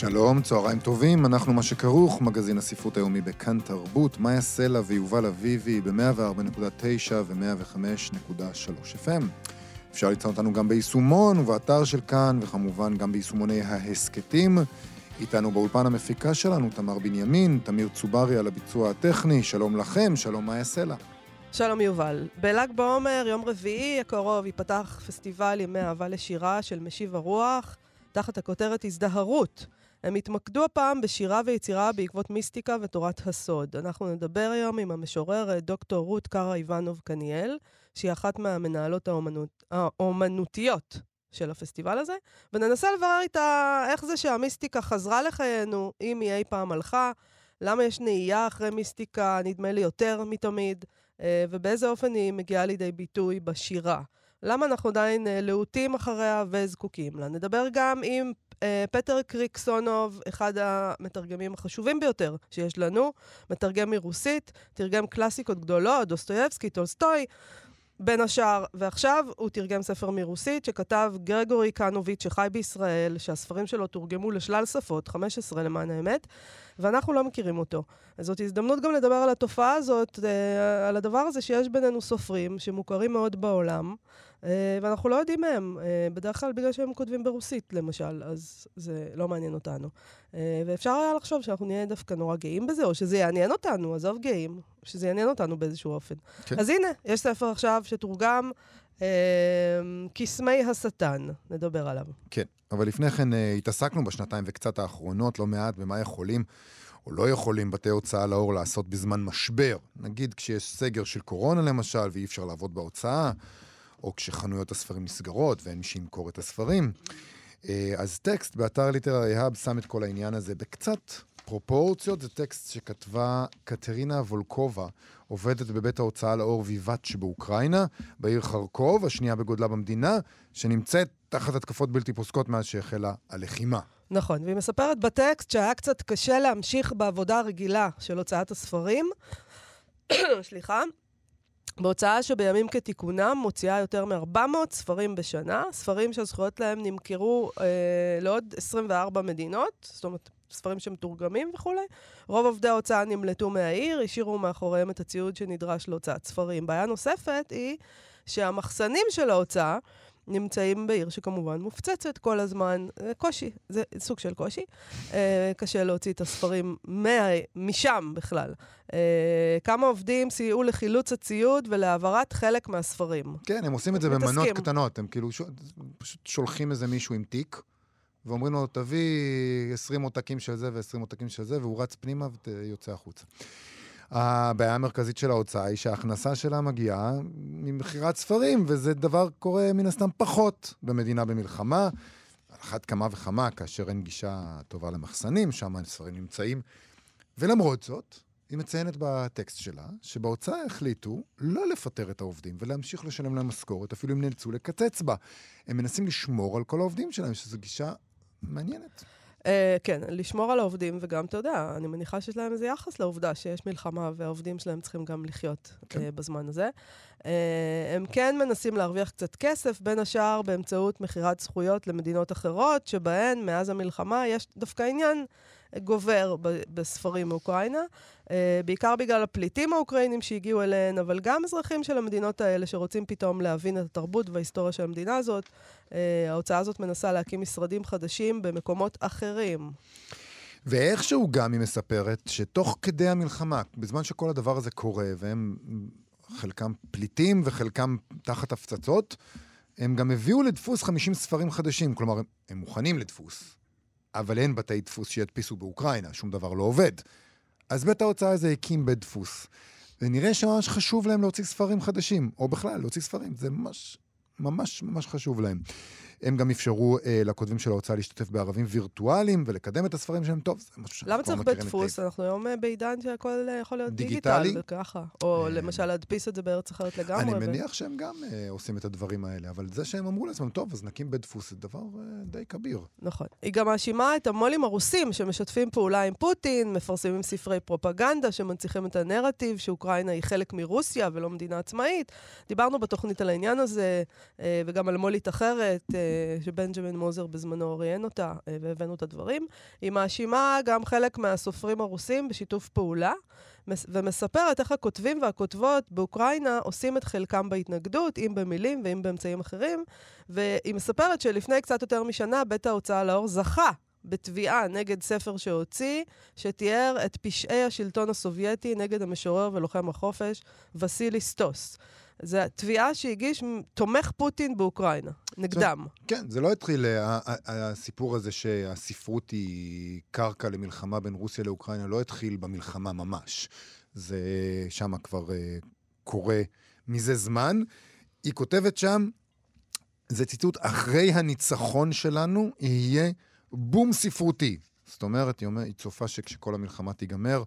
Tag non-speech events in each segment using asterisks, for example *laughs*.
שלום, צהריים טובים, אנחנו מה שכרוך, מגזין הספרות היומי בכאן תרבות, מאיה סלע ויובל אביבי ב-104.9 ו-105.3 FM. אפשר לצלם אותנו גם ביישומון ובאתר של כאן, וכמובן גם ביישומוני ההסכתים. איתנו באולפן המפיקה שלנו, תמר בנימין, תמיר צוברי על הביצוע הטכני, שלום לכם, שלום מאיה סלע. שלום יובל. בל"ג בעומר, יום רביעי הקרוב, ייפתח פסטיבל ימי אהבה לשירה של משיב הרוח, תחת הכותרת הזדהרות. הם התמקדו הפעם בשירה ויצירה בעקבות מיסטיקה ותורת הסוד. אנחנו נדבר היום עם המשוררת דוקטור רות קארה איוונוב קניאל, שהיא אחת מהמנהלות האומנות, האומנותיות של הפסטיבל הזה, וננסה לברר איתה איך זה שהמיסטיקה חזרה לחיינו, אם היא אי פעם הלכה, למה יש נהייה אחרי מיסטיקה, נדמה לי יותר מתמיד, אה, ובאיזה אופן היא מגיעה לידי ביטוי בשירה. למה אנחנו עדיין אה, להוטים אחריה וזקוקים לה. נדבר גם עם אה, פטר קריקסונוב, אחד המתרגמים החשובים ביותר שיש לנו, מתרגם מרוסית, תרגם קלאסיקות גדולות, דוסטויבסקי, טולסטוי, בין השאר, ועכשיו הוא תרגם ספר מרוסית שכתב גריגורי קנוביץ' שחי בישראל, שהספרים שלו תורגמו לשלל שפות, 15 למען האמת, ואנחנו לא מכירים אותו. אז זאת הזדמנות גם לדבר על התופעה הזאת, אה, על הדבר הזה שיש בינינו סופרים שמוכרים מאוד בעולם. אה, ואנחנו לא יודעים מהם, אה, בדרך כלל בגלל שהם כותבים ברוסית, למשל, אז זה לא מעניין אותנו. אה, ואפשר היה לחשוב שאנחנו נהיה דווקא נורא גאים בזה, או שזה יעניין אותנו, עזוב גאים, שזה יעניין אותנו באיזשהו אופן. כן. אז הנה, יש ספר עכשיו שתורגם, קסמי השטן, נדבר עליו. כן, אבל לפני כן התעסקנו בשנתיים וקצת האחרונות לא מעט במה יכולים. או לא יכולים בתי הוצאה לאור לעשות בזמן משבר. נגיד כשיש סגר של קורונה למשל, ואי אפשר לעבוד בהוצאה, או כשחנויות הספרים נסגרות ואין מי שימכור את הספרים. אה, אז טקסט באתר ליטררי האב שם את כל העניין הזה בקצת פרופורציות. זה טקסט שכתבה קטרינה וולקובה, עובדת בבית ההוצאה לאור ויבט שבאוקראינה, בעיר חרקוב, השנייה בגודלה במדינה, שנמצאת תחת התקפות בלתי פוסקות מאז שהחלה הלחימה. נכון, והיא מספרת בטקסט שהיה קצת קשה להמשיך בעבודה הרגילה של הוצאת הספרים. *coughs* סליחה, בהוצאה שבימים כתיקונם מוציאה יותר מ-400 ספרים בשנה, ספרים שהזכויות להם נמכרו אה, לעוד 24 מדינות, זאת אומרת, ספרים שמתורגמים וכולי. רוב עובדי ההוצאה נמלטו מהעיר, השאירו מאחוריהם את הציוד שנדרש להוצאת ספרים. בעיה נוספת היא שהמחסנים של ההוצאה נמצאים בעיר שכמובן מופצצת כל הזמן. זה קושי, זה סוג של קושי. אה, קשה להוציא את הספרים מה, משם בכלל. אה, כמה עובדים סייעו לחילוץ הציוד ולהעברת חלק מהספרים. כן, הם עושים את זה במנות קטנות. הם כאילו ש... פשוט שולחים איזה מישהו עם תיק. ואומרים לו, תביא 20 עותקים של זה ו-20 עותקים של זה, והוא רץ פנימה ויוצא החוצה. הבעיה המרכזית של ההוצאה היא שההכנסה שלה מגיעה ממכירת ספרים, וזה דבר קורה מן הסתם פחות במדינה במלחמה. על אחת כמה וכמה כאשר אין גישה טובה למחסנים, שם הספרים נמצאים. ולמרות זאת, היא מציינת בטקסט שלה, שבהוצאה החליטו לא לפטר את העובדים ולהמשיך לשלם להם משכורת, אפילו אם נאלצו לקצץ בה. הם מנסים לשמור על כל העובדים שלהם, שזו גישה מעניינת. Uh, כן, לשמור על העובדים, וגם, אתה יודע, אני מניחה שיש להם איזה יחס לעובדה שיש מלחמה והעובדים שלהם צריכים גם לחיות כן. uh, בזמן הזה. Uh, הם כן מנסים להרוויח קצת כסף, בין השאר באמצעות מכירת זכויות למדינות אחרות, שבהן מאז המלחמה יש דווקא עניין גובר בספרים מאוקראינה, אה, בעיקר בגלל הפליטים האוקראינים שהגיעו אליהן, אבל גם אזרחים של המדינות האלה שרוצים פתאום להבין את התרבות וההיסטוריה של המדינה הזאת. אה, ההוצאה הזאת מנסה להקים משרדים חדשים במקומות אחרים. ואיכשהו גם היא מספרת שתוך כדי המלחמה, בזמן שכל הדבר הזה קורה, והם חלקם פליטים וחלקם תחת הפצצות, הם גם הביאו לדפוס 50 ספרים חדשים. כלומר, הם מוכנים לדפוס. אבל אין בתי דפוס שידפיסו באוקראינה, שום דבר לא עובד. אז בית ההוצאה הזה הקים בית דפוס. ונראה שממש חשוב להם להוציא ספרים חדשים, או בכלל, להוציא ספרים, זה ממש, ממש, ממש חשוב להם. הם גם אפשרו אה, לכותבים של ההוצאה להשתתף בערבים וירטואליים ולקדם את הספרים שלהם. טוב, זה משהו שאנחנו למה צריך בדפוס? אנחנו היום אה, בעידן שהכל אה, יכול להיות דיגיטלי. דיגיטלי. וככה. או אה... למשל להדפיס את זה בארץ אחרת לגמרי. אני מניח ו... שהם גם אה, עושים את הדברים האלה, אבל זה שהם אמרו לעצמם, טוב, אז נקים בדפוס, זה דבר אה, די כביר. נכון. היא גם מאשימה את המו"לים הרוסים שמשתפים פעולה עם פוטין, מפרסמים ספרי פרופגנדה שמנציחים את הנרטיב שאוקראינה היא חלק מרוסיה ולא מדינה עצמאית. דיברנו בתוכנית על העניין הזה, אה, וגם על מולית אחרת, אה, שבנג'מין מוזר בזמנו ראיין אותה, אה, והבאנו את הדברים. היא מאשימה גם חלק מהסופרים הרוסים בשיתוף פעולה. ומספרת איך הכותבים והכותבות באוקראינה עושים את חלקם בהתנגדות, אם במילים ואם באמצעים אחרים. והיא מספרת שלפני קצת יותר משנה בית ההוצאה לאור זכה בתביעה נגד ספר שהוציא, שתיאר את פשעי השלטון הסובייטי נגד המשורר ולוחם החופש וסילי סטוס. זו תביעה שהגיש תומך פוטין באוקראינה, נגדם. כן, זה לא התחיל, אה, הסיפור הזה שהספרות היא קרקע למלחמה בין רוסיה לאוקראינה, לא התחיל במלחמה ממש. זה שם כבר אה, קורה מזה זמן. היא כותבת שם, זה ציטוט, אחרי הניצחון שלנו יהיה בום ספרותי. זאת אומרת, היא, אומר, היא צופה שכשכל המלחמה תיגמר,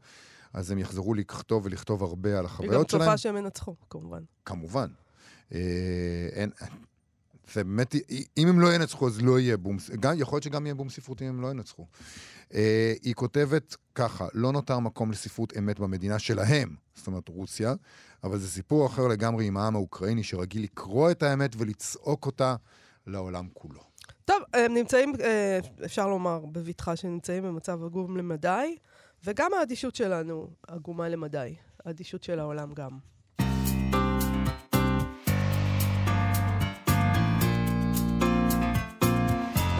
אז הם יחזרו לכתוב ולכתוב הרבה על החוויות שלהם. היא גם צופה שהם ינצחו, כמובן. כמובן. אה, אין, זה באמת, אם הם לא ינצחו, אז לא יהיה בום, גם, יכול להיות שגם יהיה בום ספרותי אם הם לא ינצחו. אה, היא כותבת ככה, לא נותר מקום לספרות אמת במדינה שלהם, זאת אומרת רוסיה, אבל זה סיפור אחר לגמרי עם העם האוקראיני שרגיל לקרוא את האמת ולצעוק אותה לעולם כולו. טוב, הם נמצאים, אה, אפשר לומר בבטחה שנמצאים במצב עגום למדי, וגם האדישות שלנו עגומה למדי. האדישות של העולם גם.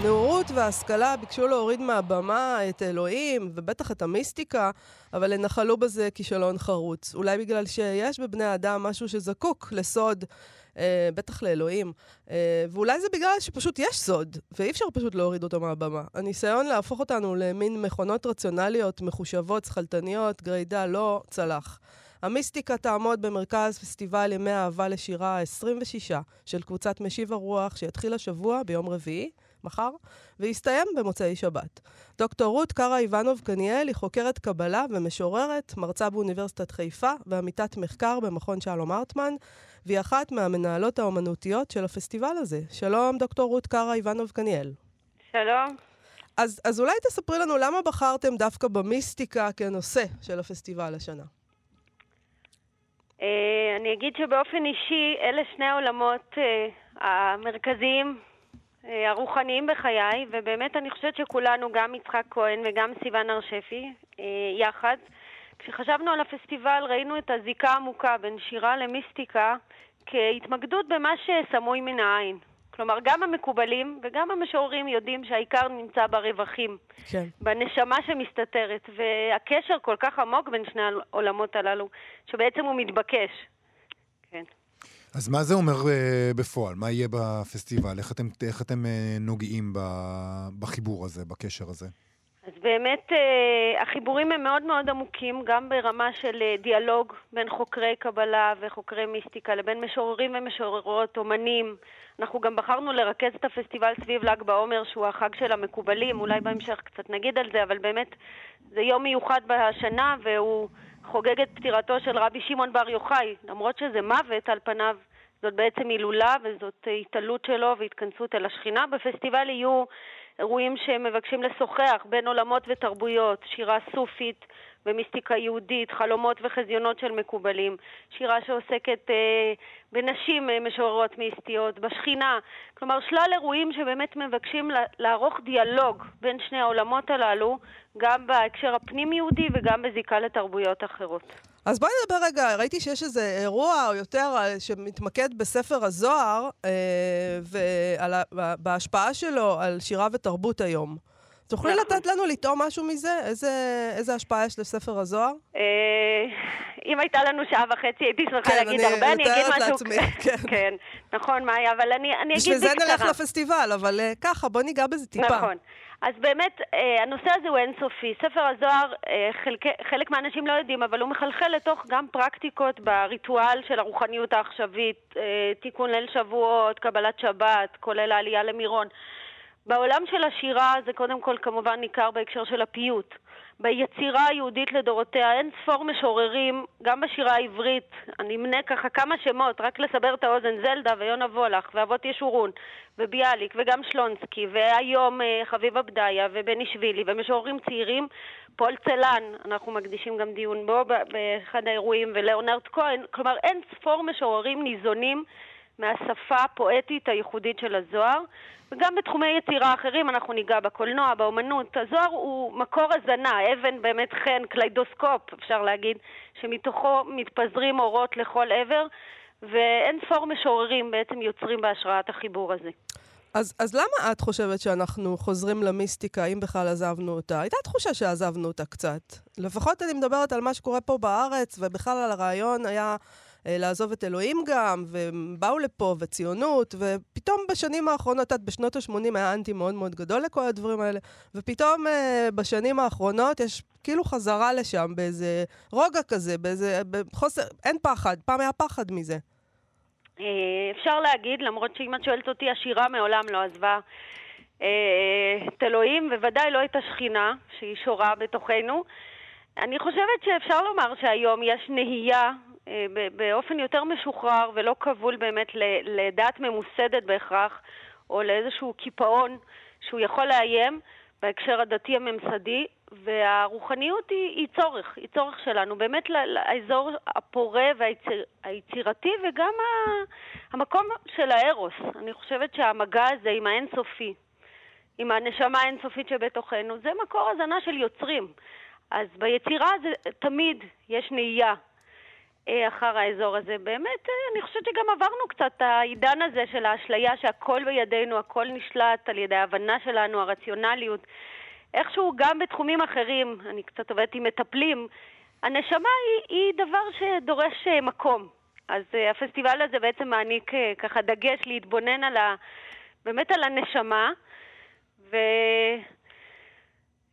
הנאורות וההשכלה ביקשו להוריד מהבמה את אלוהים, ובטח את המיסטיקה, אבל הן נחלו בזה כישלון חרוץ. אולי בגלל שיש בבני האדם משהו שזקוק לסוד אה, בטח לאלוהים. אה, ואולי זה בגלל שפשוט יש סוד, ואי אפשר פשוט להוריד אותו מהבמה. הניסיון להפוך אותנו למין מכונות רציונליות, מחושבות, שכלתניות, גרידא, לא צלח. המיסטיקה תעמוד במרכז פסטיבל ימי האהבה לשירה ה-26 של קבוצת משיב הרוח, שיתחיל השבוע ביום רביעי. מחר, ויסתיים במוצאי שבת. דוקטור רות קארה איבנוב קניאל היא חוקרת קבלה ומשוררת, מרצה באוניברסיטת חיפה ועמיתת מחקר במכון שלום ארטמן, והיא אחת מהמנהלות האומנותיות של הפסטיבל הזה. שלום, דוקטור רות קארה איבנוב קניאל. שלום. אז, אז אולי תספרי לנו למה בחרתם דווקא במיסטיקה כנושא של הפסטיבל השנה. Uh, אני אגיד שבאופן אישי, אלה שני העולמות uh, המרכזיים אה, הרוחניים בחיי, ובאמת אני חושבת שכולנו, גם יצחק כהן וגם סיוון הר שפי, אה, יחד, כשחשבנו על הפסטיבל ראינו את הזיקה העמוקה בין שירה למיסטיקה כהתמקדות במה שסמוי מן העין. כלומר, גם המקובלים וגם המשוררים יודעים שהעיקר נמצא ברווחים, כן. בנשמה שמסתתרת, והקשר כל כך עמוק בין שני העולמות הללו, שבעצם הוא מתבקש. כן. אז מה זה אומר uh, בפועל? מה יהיה בפסטיבל? איך אתם, איך אתם uh, נוגעים ב, בחיבור הזה, בקשר הזה? אז באמת uh, החיבורים הם מאוד מאוד עמוקים, גם ברמה של uh, דיאלוג בין חוקרי קבלה וחוקרי מיסטיקה לבין משוררים ומשוררות, אומנים. אנחנו גם בחרנו לרכז את הפסטיבל סביב ל"ג בעומר, שהוא החג של המקובלים, אולי בהמשך קצת נגיד על זה, אבל באמת זה יום מיוחד בשנה והוא... חוגג את פטירתו של רבי שמעון בר יוחאי, למרות שזה מוות על פניו, זאת בעצם הילולה וזאת התעלות שלו והתכנסות אל השכינה. בפסטיבל יהיו אירועים שמבקשים לשוחח בין עולמות ותרבויות, שירה סופית ומיסטיקה יהודית, חלומות וחזיונות של מקובלים, שירה שעוסקת אה, בנשים אה, משוררות מיסטיות, בשכינה, כלומר שלל אירועים שבאמת מבקשים לערוך דיאלוג בין שני העולמות הללו, גם בהקשר הפנים-יהודי וגם בזיקה לתרבויות אחרות. אז בואי נדבר רגע, ראיתי שיש איזה אירוע או יותר אה, שמתמקד בספר הזוהר אה, ובהשפעה שלו על שירה ותרבות היום. תוכלי נכון. לתת לנו לטעום משהו מזה? איזה, איזה השפעה יש לספר הזוהר? אה, אם הייתה לנו שעה וחצי, הייתי שמחה כן, להגיד הרבה, אני אגיד משהו... לעצמי, כן. כן, נכון, מאיה, אבל אני, אני אגיד בקצרה. בשביל זה נלך לפסטיבל, אבל uh, ככה, בוא ניגע בזה טיפה. נכון. אז באמת, אה, הנושא הזה הוא אינסופי. ספר הזוהר, אה, חלק, חלק מהאנשים לא יודעים, אבל הוא מחלחל לתוך גם פרקטיקות בריטואל של הרוחניות העכשווית, אה, תיקון ליל שבועות, קבלת שבת, כולל העלייה למירון. בעולם של השירה זה קודם כל כמובן ניכר בהקשר של הפיוט. ביצירה היהודית לדורותיה אין ספור משוררים, גם בשירה העברית, אני אמנה ככה כמה שמות, רק לסבר את האוזן, זלדה ויונה וולך ואבות ישורון וביאליק וגם שלונסקי והיום אה, חביבה פדיה ובני שבילי ומשוררים צעירים, פול צלן, אנחנו מקדישים גם דיון בו באחד האירועים, ולאונרד כהן, כלומר אין ספור משוררים ניזונים מהשפה הפואטית הייחודית של הזוהר, וגם בתחומי יצירה אחרים אנחנו ניגע בקולנוע, באומנות. הזוהר הוא מקור הזנה, אבן באמת חן, קליידוסקופ, אפשר להגיד, שמתוכו מתפזרים אורות לכל עבר, ואין ספור משוררים בעצם יוצרים בהשראת החיבור הזה. אז, אז למה את חושבת שאנחנו חוזרים למיסטיקה, אם בכלל עזבנו אותה? הייתה תחושה שעזבנו אותה קצת. לפחות אני מדברת על מה שקורה פה בארץ, ובכלל על הרעיון היה לעזוב את אלוהים גם, והם באו לפה, וציונות, ופתאום בשנים האחרונות, את בשנות ה-80 היה אנטי מאוד מאוד גדול לכל הדברים האלה, ופתאום אה, בשנים האחרונות יש כאילו חזרה לשם באיזה רוגע כזה, באיזה חוסר, אין פחד, פעם היה פחד מזה. אה, אפשר להגיד, למרות שאם את שואלת אותי, השירה מעולם לא עזבה את אלוהים, וודאי לא את השכינה, שהיא שורה בתוכנו. אני חושבת שאפשר לומר שהיום יש נהייה אה, באופן יותר משוחרר ולא כבול באמת לדעת ממוסדת בהכרח, או לאיזשהו קיפאון שהוא יכול לאיים בהקשר הדתי הממסדי, והרוחניות היא, היא צורך, היא צורך שלנו, באמת לאזור הפורה והיצירתי וגם המקום של הארוס. אני חושבת שהמגע הזה עם האינסופי, עם הנשמה האינסופית שבתוכנו, זה מקור הזנה של יוצרים. אז ביצירה זה תמיד יש נהייה אה, אחר האזור הזה. באמת, אה, אני חושבת שגם עברנו קצת העידן הזה של האשליה שהכל בידינו, הכל נשלט על ידי ההבנה שלנו, הרציונליות. איכשהו גם בתחומים אחרים, אני קצת עובדת עם מטפלים, הנשמה היא, היא דבר שדורש אה, מקום. אז הפסטיבל הזה בעצם מעניק ככה דגש להתבונן על ה... באמת על הנשמה, ו...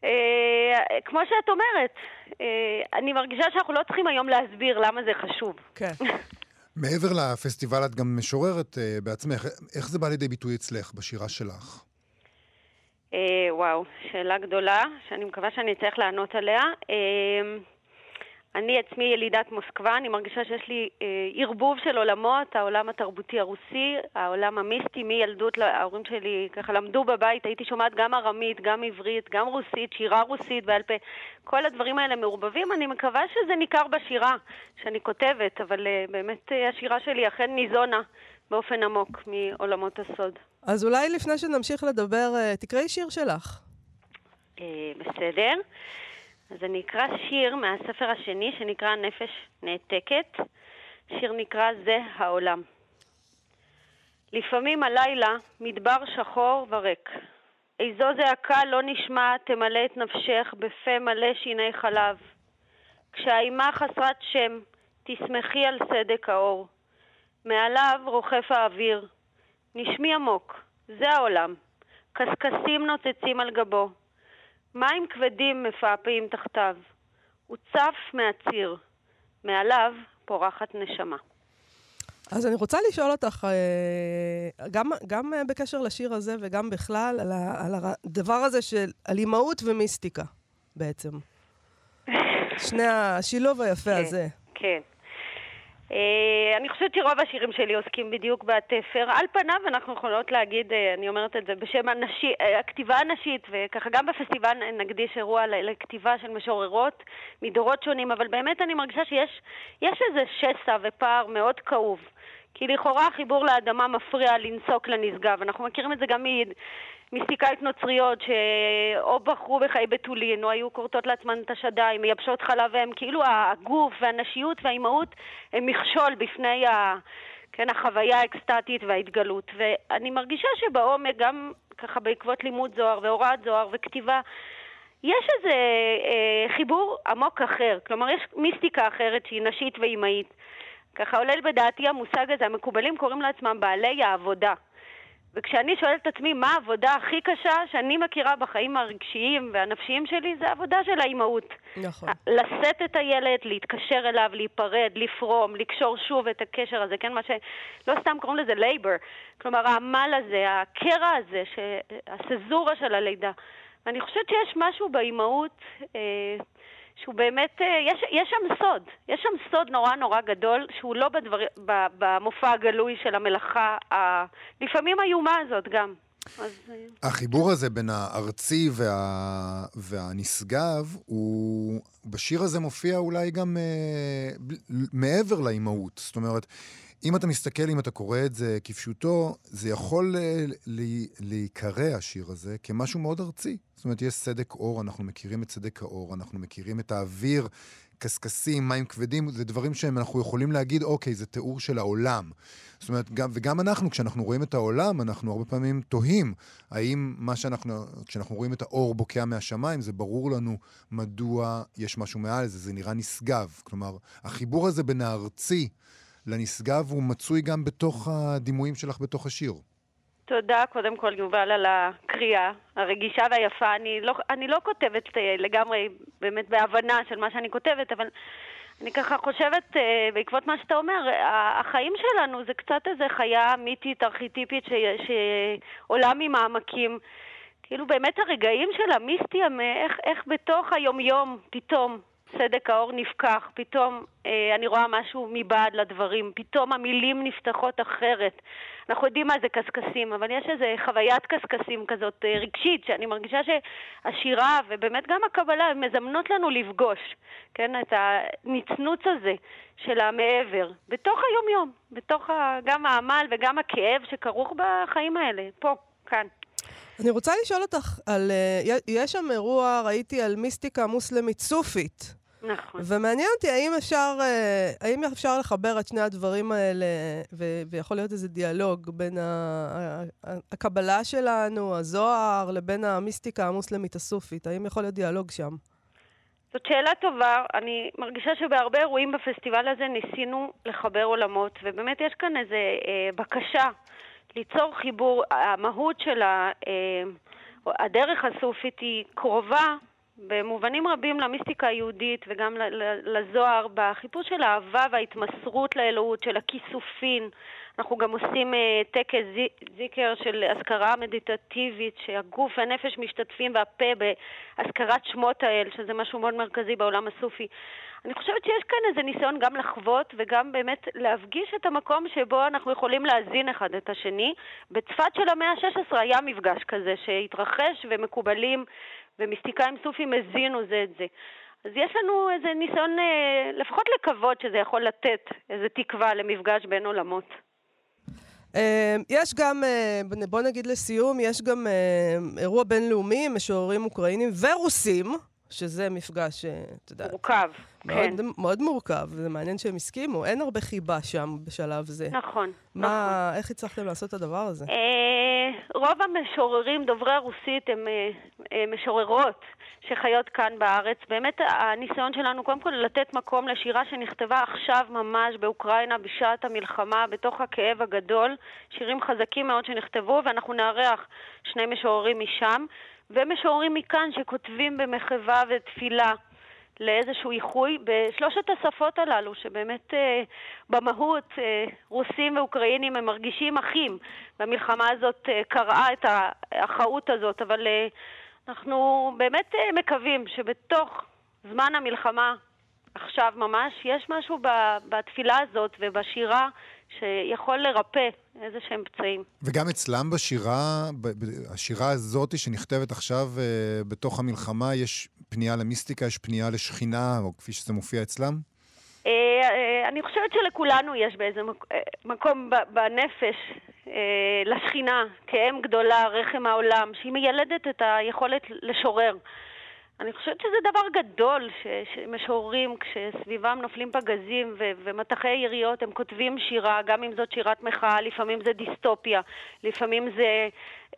אה, כמו שאת אומרת, אה, אני מרגישה שאנחנו לא צריכים היום להסביר למה זה חשוב. כן. *laughs* מעבר לפסטיבל את גם משוררת אה, בעצמך, איך זה בא לידי ביטוי אצלך בשירה שלך? וואו, שאלה גדולה, שאני מקווה שאני אצטרך לענות עליה. אני עצמי ילידת מוסקבה, אני מרגישה שיש לי אה, ערבוב של עולמות, העולם התרבותי הרוסי, העולם המיסטי, מילדות, ההורים שלי ככה למדו בבית, הייתי שומעת גם ארמית, גם עברית, גם רוסית, שירה רוסית בעל פה, כל הדברים האלה מעורבבים, אני מקווה שזה ניכר בשירה שאני כותבת, אבל אה, באמת אה, השירה שלי אכן ניזונה באופן עמוק מעולמות הסוד. אז אולי לפני שנמשיך לדבר, אה, תקראי שיר שלך. אה, בסדר. אז אני אקרא שיר מהספר השני שנקרא נפש נעתקת. שיר נקרא זה העולם. לפעמים הלילה מדבר שחור וריק. איזו זעקה לא נשמעת תמלא את נפשך בפה מלא שיני חלב. כשהאימה חסרת שם, תשמחי על סדק האור. מעליו רוחף האוויר. נשמי עמוק, זה העולם. קשקשים נוצצים על גבו. מים כבדים מפעפעים תחתיו. הוא צף מהציר. מעליו פורחת נשמה. אז אני רוצה לשאול אותך, אה, גם, גם בקשר לשיר הזה וגם בכלל, על, ה, על הדבר הזה של, על אימהות ומיסטיקה, בעצם. *laughs* שני השילוב היפה כן, הזה. כן. אה, אני חושבת שרוב השירים שלי עוסקים בדיוק בתפר. על פניו אנחנו יכולות להגיד, אה, אני אומרת את זה בשם הנשי, אה, הכתיבה הנשית, וככה גם בפסטיבל נקדיש אירוע לכתיבה של משוררות מדורות שונים, אבל באמת אני מרגישה שיש איזה שסע ופער מאוד כאוב. כי לכאורה החיבור לאדמה מפריע לנסוק לנשגב. אנחנו מכירים את זה גם מיסטיקאית נוצריות שאו בחרו בחיי בתולין, או היו כורתות לעצמן את השדיים, מייבשות חלב אם, כאילו הגוף והנשיות והאימהות הם מכשול בפני ה... כן, החוויה האקסטטית וההתגלות. ואני מרגישה שבעומק, גם ככה בעקבות לימוד זוהר והוראת זוהר וכתיבה, יש איזה אה, חיבור עמוק אחר. כלומר, יש מיסטיקה אחרת שהיא נשית ואימהית. ככה עולה בדעתי המושג הזה, המקובלים קוראים לעצמם בעלי העבודה. וכשאני שואלת את עצמי מה העבודה הכי קשה שאני מכירה בחיים הרגשיים והנפשיים שלי, זה העבודה של האימהות. נכון. לשאת את הילד, להתקשר אליו, להיפרד, לפרום, לקשור שוב את הקשר הזה, כן? מה שלא סתם קוראים לזה labor. כלומר, העמל הזה, הקרע הזה, ש... הצזורה של הלידה. ואני חושבת שיש משהו באימהות... אה, שהוא באמת, אה, יש, יש שם סוד, יש שם סוד נורא נורא גדול, שהוא לא בדבר, במופע הגלוי של המלאכה, ה, לפעמים האיומה הזאת גם. אז... אה, החיבור הזה בין הארצי וה... והנשגב, הוא... בשיר הזה מופיע אולי גם אה, מעבר לאימהות. זאת אומרת, אם אתה מסתכל, אם אתה קורא את זה כפשוטו, זה יכול אה, להיקרא, השיר הזה, כמשהו מאוד ארצי. זאת אומרת, יש סדק אור, אנחנו מכירים את סדק האור, אנחנו מכירים את האוויר, קשקשים, מים כבדים, זה דברים שאנחנו יכולים להגיד, אוקיי, זה תיאור של העולם. זאת אומרת, גם, וגם אנחנו, כשאנחנו רואים את העולם, אנחנו הרבה פעמים תוהים, האם מה שאנחנו, כשאנחנו רואים את האור בוקע מהשמיים, זה ברור לנו מדוע יש משהו מעל זה, זה נראה נשגב. כלומר, החיבור הזה בין הארצי לנשגב הוא מצוי גם בתוך הדימויים שלך בתוך השיר. תודה קודם כל, יובל, על הקריאה הרגישה והיפה. אני לא, אני לא כותבת אה, לגמרי באמת בהבנה של מה שאני כותבת, אבל אני ככה חושבת, אה, בעקבות מה שאתה אומר, החיים שלנו זה קצת איזה חיה מיתית, ארכיטיפית, ש, שעולה ממעמקים. כאילו באמת הרגעים של המיסטי, איך, איך בתוך היומיום פתאום סדק האור נפקח, פתאום אה, אני רואה משהו מבעד לדברים, פתאום המילים נפתחות אחרת. אנחנו יודעים מה זה קשקשים, אבל יש איזו חוויית קשקשים כזאת אה, רגשית, שאני מרגישה שהשירה ובאמת גם הקבלה מזמנות לנו לפגוש, כן, את הנצנוץ הזה של המעבר, בתוך היום-יום, בתוך ה, גם העמל וגם הכאב שכרוך בחיים האלה, פה, כאן. אני רוצה לשאול אותך על... אה, יש שם אירוע, ראיתי, על מיסטיקה מוסלמית סופית. נכון. ומעניין אותי, האם אפשר, אה, האם אפשר לחבר את שני הדברים האלה, ו- ויכול להיות איזה דיאלוג בין ה- הקבלה שלנו, הזוהר, לבין המיסטיקה המוסלמית הסופית? האם יכול להיות דיאלוג שם? זאת שאלה טובה. אני מרגישה שבהרבה אירועים בפסטיבל הזה ניסינו לחבר עולמות, ובאמת יש כאן איזו אה, בקשה ליצור חיבור. המהות של ה... אה, הדרך הסופית היא קרובה במובנים רבים למיסטיקה היהודית וגם לזוהר, בחיפוש של האהבה וההתמסרות לאלוהות, של הכיסופין. אנחנו גם עושים uh, טקס זיקר של אזכרה מדיטטיבית, שהגוף והנפש משתתפים והפה בהזכרת שמות האל, שזה משהו מאוד מרכזי בעולם הסופי. אני חושבת שיש כאן איזה ניסיון גם לחוות וגם באמת להפגיש את המקום שבו אנחנו יכולים להזין אחד את השני. בצפת של המאה ה-16 היה מפגש כזה שהתרחש ומקובלים ומיסטיקאים סופים הזינו זה את זה. אז יש לנו איזה ניסיון אה, לפחות לקוות שזה יכול לתת איזה תקווה למפגש בין עולמות. אה, יש גם, אה, בוא נגיד לסיום, יש גם אירוע בינלאומי, משוררים אוקראינים ורוסים, שזה מפגש, אתה יודע... מורכב, כן. מאוד מורכב, זה מעניין שהם הסכימו, אין הרבה חיבה שם בשלב זה. נכון, מה, נכון. איך הצלחתם לעשות את הדבר הזה? אה, רוב המשוררים דוברי הרוסית הם אה, אה, משוררות שחיות כאן בארץ. באמת הניסיון שלנו קודם כל לתת מקום לשירה שנכתבה עכשיו ממש באוקראינה בשעת המלחמה, בתוך הכאב הגדול. שירים חזקים מאוד שנכתבו, ואנחנו נארח שני משוררים משם. ומשוררים מכאן שכותבים במחווה ותפילה לאיזשהו איחוי בשלושת השפות הללו, שבאמת אה, במהות אה, רוסים ואוקראינים הם מרגישים אחים, והמלחמה הזאת אה, קרעה את האחאות הזאת, אבל אה, אנחנו באמת אה, מקווים שבתוך זמן המלחמה, עכשיו ממש, יש משהו בתפילה הזאת ובשירה שיכול לרפא איזה שהם פצעים. וגם אצלם בשירה, השירה הזאת שנכתבת עכשיו uh, בתוך המלחמה, יש פנייה למיסטיקה, יש פנייה לשכינה, או כפי שזה מופיע אצלם? Uh, uh, אני חושבת שלכולנו יש באיזה מק... מקום בנפש לשכינה, כאם גדולה, רחם העולם, שהיא מיילדת את היכולת לשורר. אני חושבת שזה דבר גדול שמשוררים, כשסביבם נופלים פגזים ו, ומטחי יריות, הם כותבים שירה, גם אם זאת שירת מחאה, לפעמים זה דיסטופיה, לפעמים זה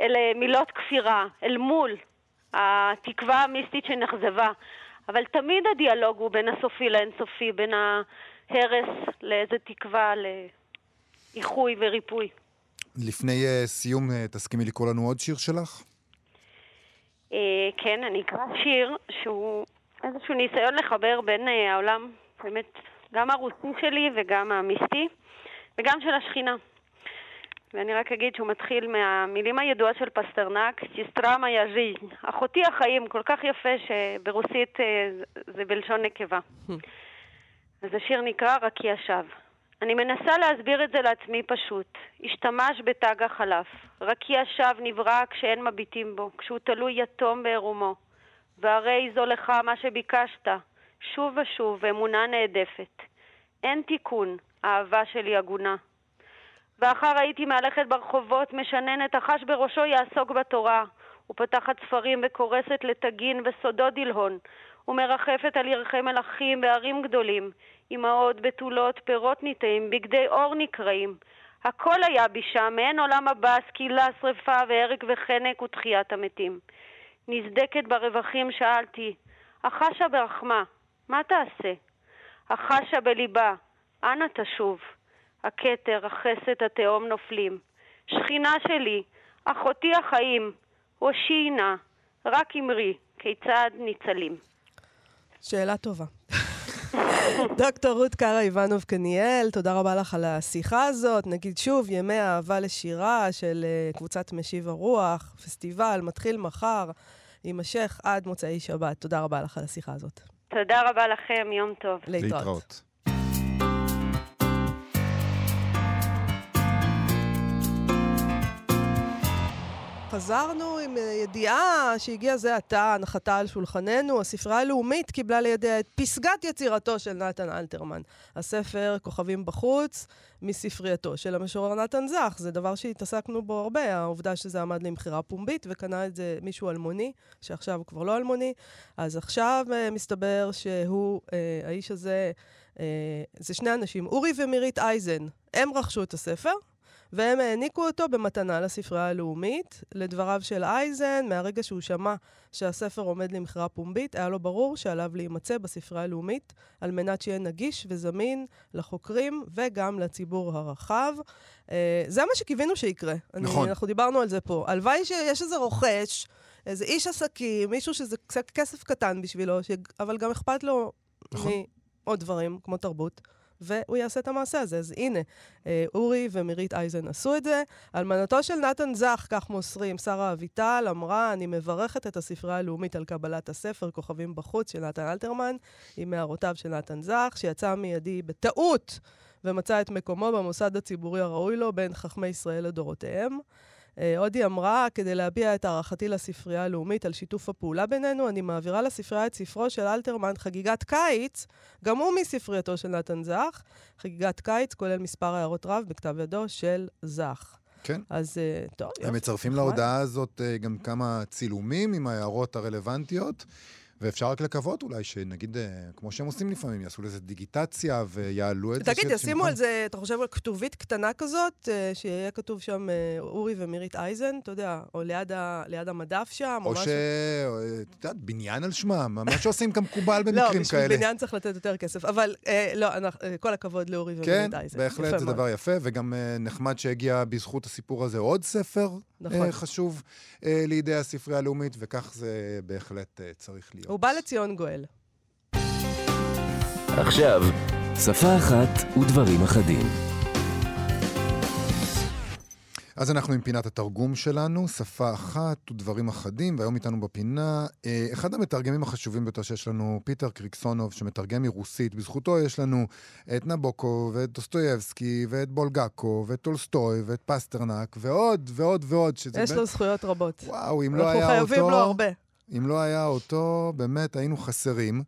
אלה מילות כפירה, אל מול התקווה המיסטית שנחזבה. אבל תמיד הדיאלוג הוא בין הסופי לאינסופי, בין ההרס לאיזה תקווה לאיחוי וריפוי. לפני uh, סיום, uh, תסכימי לקרוא לנו עוד שיר שלך? Uh, כן, אני אקרא שיר שהוא איזשהו ניסיון לחבר בין uh, העולם, באמת, גם הרוסי שלי וגם המיסטי, וגם של השכינה. ואני רק אגיד שהוא מתחיל מהמילים הידועה של פסטרנק, סיסטרמה יז'י, אחותי החיים, כל כך יפה שברוסית זה בלשון נקבה. אז השיר נקרא רק ישב. אני מנסה להסביר את זה לעצמי פשוט. השתמש בתג החלף. רקיע שב נברא כשאין מביטים בו, כשהוא תלוי יתום בעירומו. והרי זו לך מה שביקשת, שוב ושוב, אמונה נעדפת. אין תיקון, אהבה שלי הגונה. ואחר הייתי מהלכת ברחובות, משננת, החש בראשו יעסוק בתורה. ופותחת ספרים וקורסת לתגין וסודות דלהון, ומרחפת על ירחי מלאכים בערים גדולים, אמהות בתולות, פירות ניטעים, בגדי אור נקראים. הכל היה בי שם, מעין עולם הבא, סקילה, שרפה והרג וחנק ותחיית המתים. נזדקת ברווחים שאלתי, החשה ברחמה, מה תעשה? החשה בליבה, אנה תשוב? הכתר, החסד, התהום נופלים. שכינה שלי, אחותי החיים, הושיעי נא, רק אמרי, כיצד ניצלים. שאלה טובה. דוקטור רות קארה איבנוב קניאל, תודה רבה לך על השיחה הזאת. נגיד שוב, ימי אהבה לשירה של uh, קבוצת משיב הרוח, פסטיבל, מתחיל מחר, יימשך עד מוצאי שבת. תודה רבה לך על השיחה הזאת. תודה רבה לכם, יום טוב. להתראות. להתראות. חזרנו עם אה, ידיעה שהגיעה זה עתה, הנחתה על שולחננו. הספרייה הלאומית קיבלה לידיה את פסגת יצירתו של נתן אלתרמן. הספר כוכבים בחוץ מספרייתו של המשורר נתן זך. זה דבר שהתעסקנו בו הרבה, העובדה שזה עמד למכירה פומבית, וקנה את זה מישהו אלמוני, שעכשיו הוא כבר לא אלמוני. אז עכשיו uh, מסתבר שהוא, uh, האיש הזה, uh, זה שני אנשים, אורי ומירית אייזן. הם רכשו את הספר. והם העניקו אותו במתנה לספרייה הלאומית. לדבריו של אייזן, מהרגע שהוא שמע שהספר עומד למכירה פומבית, היה לו ברור שעליו להימצא בספרייה הלאומית, על מנת שיהיה נגיש וזמין לחוקרים וגם לציבור הרחב. Uh, זה מה שקיווינו שיקרה. נכון. אני, אנחנו דיברנו על זה פה. הלוואי שיש איזה רוכש, איזה איש עסקים, מישהו שזה כסף קטן בשבילו, ש... אבל גם אכפת לו נכון. מעוד דברים, כמו תרבות. והוא יעשה את המעשה הזה. אז הנה, אה, אורי ומירית אייזן עשו את זה. אלמנתו של נתן זך, כך מוסרים, שרה אביטל, אמרה, אני מברכת את הספרייה הלאומית על קבלת הספר כוכבים בחוץ של נתן אלתרמן, עם הערותיו של נתן זך, שיצא מידי בטעות ומצא את מקומו במוסד הציבורי הראוי לו בין חכמי ישראל לדורותיהם. אה, הודי אמרה, כדי להביע את הערכתי לספרייה הלאומית על שיתוף הפעולה בינינו, אני מעבירה לספרייה את ספרו של אלתרמן, חגיגת קיץ, גם הוא מספרייתו של נתן זך. חגיגת קיץ כולל מספר הערות רב בכתב ידו של זך. כן. אז אה, טוב, יופי. הם מצרפים להודעה הזאת אה, גם כמה צילומים עם ההערות הרלוונטיות. ואפשר רק לקוות אולי שנגיד, אה, כמו שהם עושים לפעמים, יעשו לזה דיגיטציה ויעלו את זה. תגיד, ישימו על זה, אתה חושב על כתובית קטנה כזאת, אה, שיהיה כתוב שם אה, אורי ומירית אייזן, אתה יודע, או ליד, ה, ליד המדף שם, או, או משהו? או ש... את יודעת, בניין על שמם, מה שעושים כמקובל *laughs* במקרים כאלה. לא, בשביל בניין צריך לתת יותר כסף, אבל אה, לא, אנחנו, כל הכבוד לאורי ומירית כן, אייזן. כן, בהחלט זה דבר יפה, וגם אה, נחמד שהגיע בזכות הסיפור הזה עוד ספר נכון. אה, חשוב אה, לידי הספרייה הלאומית, וכך זה בהחלט אה, צריך להיות. הוא בא לציון גואל. עכשיו, שפה אחת ודברים אחדים. אז אנחנו עם פינת התרגום שלנו, שפה אחת ודברים אחדים, והיום איתנו בפינה אה, אחד המתרגמים החשובים ביותר שיש לנו, פיטר קריקסונוב, שמתרגם מרוסית. בזכותו יש לנו את נבוקוב, ואת דוסטויבסקי, ואת בולגקוב, ואת טולסטוי, ואת פסטרנק, ועוד ועוד ועוד. יש לו זכויות רבות. וואו, אם לא היה אותו... אנחנו חייבים לו הרבה. אם לא היה אותו, באמת היינו חסרים.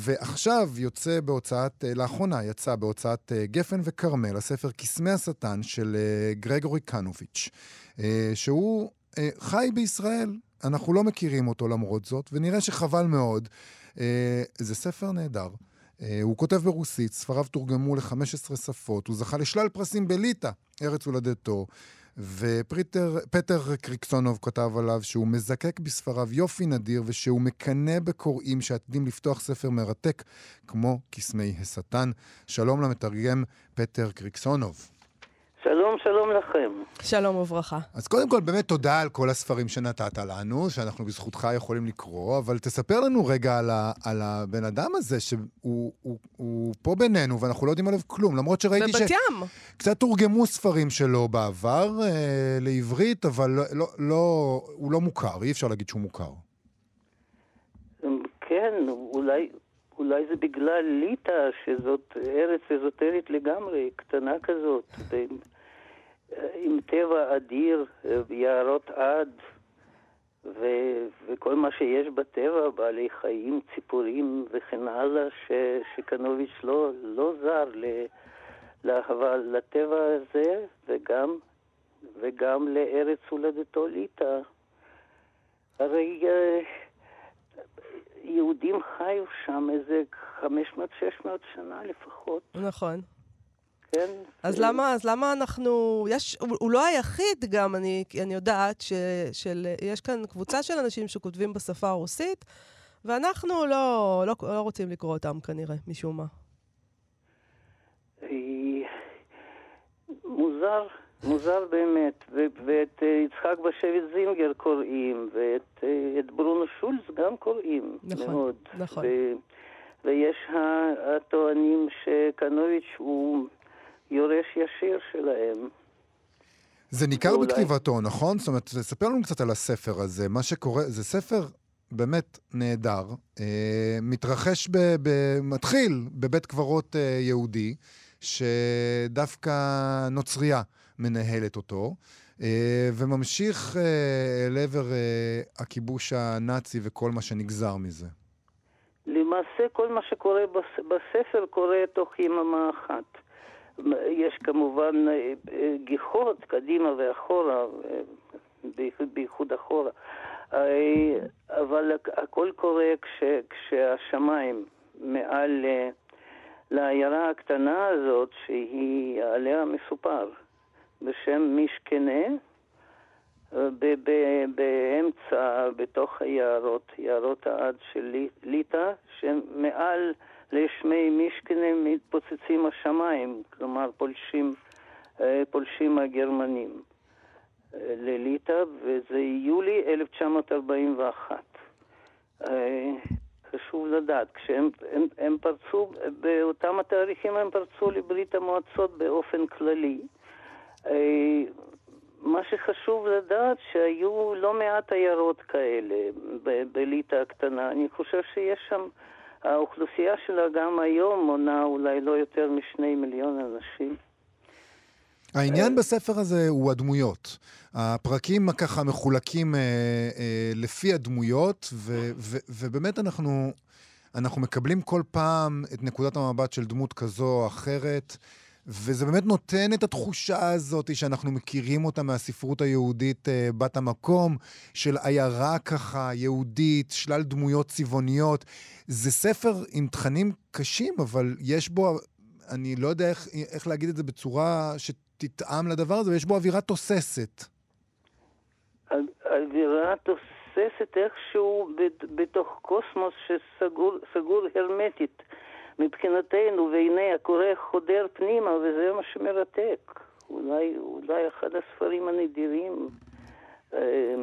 ועכשיו יוצא בהוצאת, אה, לאחרונה יצא בהוצאת אה, גפן וכרמל, הספר קסמי השטן של אה, גרגורי קנוביץ', שהוא חי בישראל, אנחנו לא מכירים אותו למרות זאת, ונראה שחבל מאוד. זה ספר נהדר. הוא כותב ברוסית, ספריו תורגמו ל-15 שפות, הוא זכה לשלל פרסים בליטא, ארץ הולדתו. ופטר קריקסונוב כתב עליו שהוא מזקק בספריו יופי נדיר ושהוא מקנא בקוראים שעתידים לפתוח ספר מרתק כמו קסמי השטן. שלום למתרגם פטר קריקסונוב. שלום, שלום לכם. שלום וברכה. אז קודם כל, באמת תודה על כל הספרים שנתת לנו, שאנחנו בזכותך יכולים לקרוא, אבל תספר לנו רגע על, ה, על הבן אדם הזה, שהוא הוא, הוא פה בינינו ואנחנו לא יודעים עליו כלום, למרות שראיתי בבת ים. קצת תורגמו ספרים שלו בעבר אה, לעברית, אבל לא, לא, לא, הוא לא מוכר, אי אפשר להגיד שהוא מוכר. כן, אולי, אולי זה בגלל ליטא, שזאת ארץ אזוטרית לגמרי, קטנה כזאת, עם טבע אדיר, יערות עד, ו- וכל מה שיש בטבע, בעלי חיים, ציפורים וכן הלאה, ש- שקנוביץ' לא, לא זר ל- לאהבה לטבע הזה, וגם, וגם לארץ הולדתו ליטא. הרי... יהודים חיו שם איזה 500-600 שנה לפחות. נכון. כן. אז למה, אז למה אנחנו... יש, הוא, הוא לא היחיד גם, אני, אני יודעת, ש, של, יש כאן קבוצה של אנשים שכותבים בשפה הרוסית, ואנחנו לא, לא, לא רוצים לקרוא אותם כנראה, משום מה. אה, מוזר. מוזר באמת, ו- ואת uh, יצחק בשבט זינגר קוראים, ואת uh, ברונו שולץ גם קוראים נכון, מאוד. נכון. ו- ויש הטוענים שקנוביץ' הוא יורש ישיר שלהם. זה ניכר ואולי... בכתיבתו, נכון? זאת אומרת, ספר לנו קצת על הספר הזה. מה שקורה, זה ספר באמת נהדר, אה, מתרחש, ב, ב, מתחיל בבית קברות אה, יהודי, שדווקא נוצרייה מנהלת אותו, אה, וממשיך אה, לעבר אה, הכיבוש הנאצי וכל מה שנגזר מזה. למעשה כל מה שקורה בספר קורה תוך יממה אחת. יש כמובן גיחות קדימה ואחורה, בייחוד אחורה, אבל הכל קורה כש, כשהשמיים מעל לעיירה הקטנה הזאת שהיא עליה מסופר. בשם מישקנה, אה, באמצע, בתוך היערות, יערות העד של ליטא, שמעל לשמי מישקנה מתפוצצים השמיים, כלומר פולשים, אה, פולשים הגרמנים אה, לליטא, וזה יולי 1941. חשוב לדעת, כשהם הם, הם פרצו, באותם התאריכים הם פרצו לברית המועצות באופן כללי. אה, מה שחשוב לדעת שהיו לא מעט עיירות כאלה בליטא הקטנה. אני חושב שיש שם, האוכלוסייה שלה גם היום מונה אולי לא יותר משני מיליון אנשים. העניין בספר הזה הוא הדמויות. הפרקים ככה מחולקים אה, אה, לפי הדמויות, ו, ו, ובאמת אנחנו, אנחנו מקבלים כל פעם את נקודת המבט של דמות כזו או אחרת. וזה באמת נותן את התחושה הזאת שאנחנו מכירים אותה מהספרות היהודית uh, בת המקום, של עיירה ככה יהודית, שלל דמויות צבעוניות. זה ספר עם תכנים קשים, אבל יש בו, אני לא יודע איך, איך להגיד את זה בצורה שתטעם לדבר הזה, ויש בו אווירה תוססת. אווירה תוססת איכשהו בתוך קוסמוס שסגור הרמטית. מבחינתנו, והנה הקורא חודר פנימה, וזה מה שמרתק. אולי, אולי אחד הספרים הנדירים אה,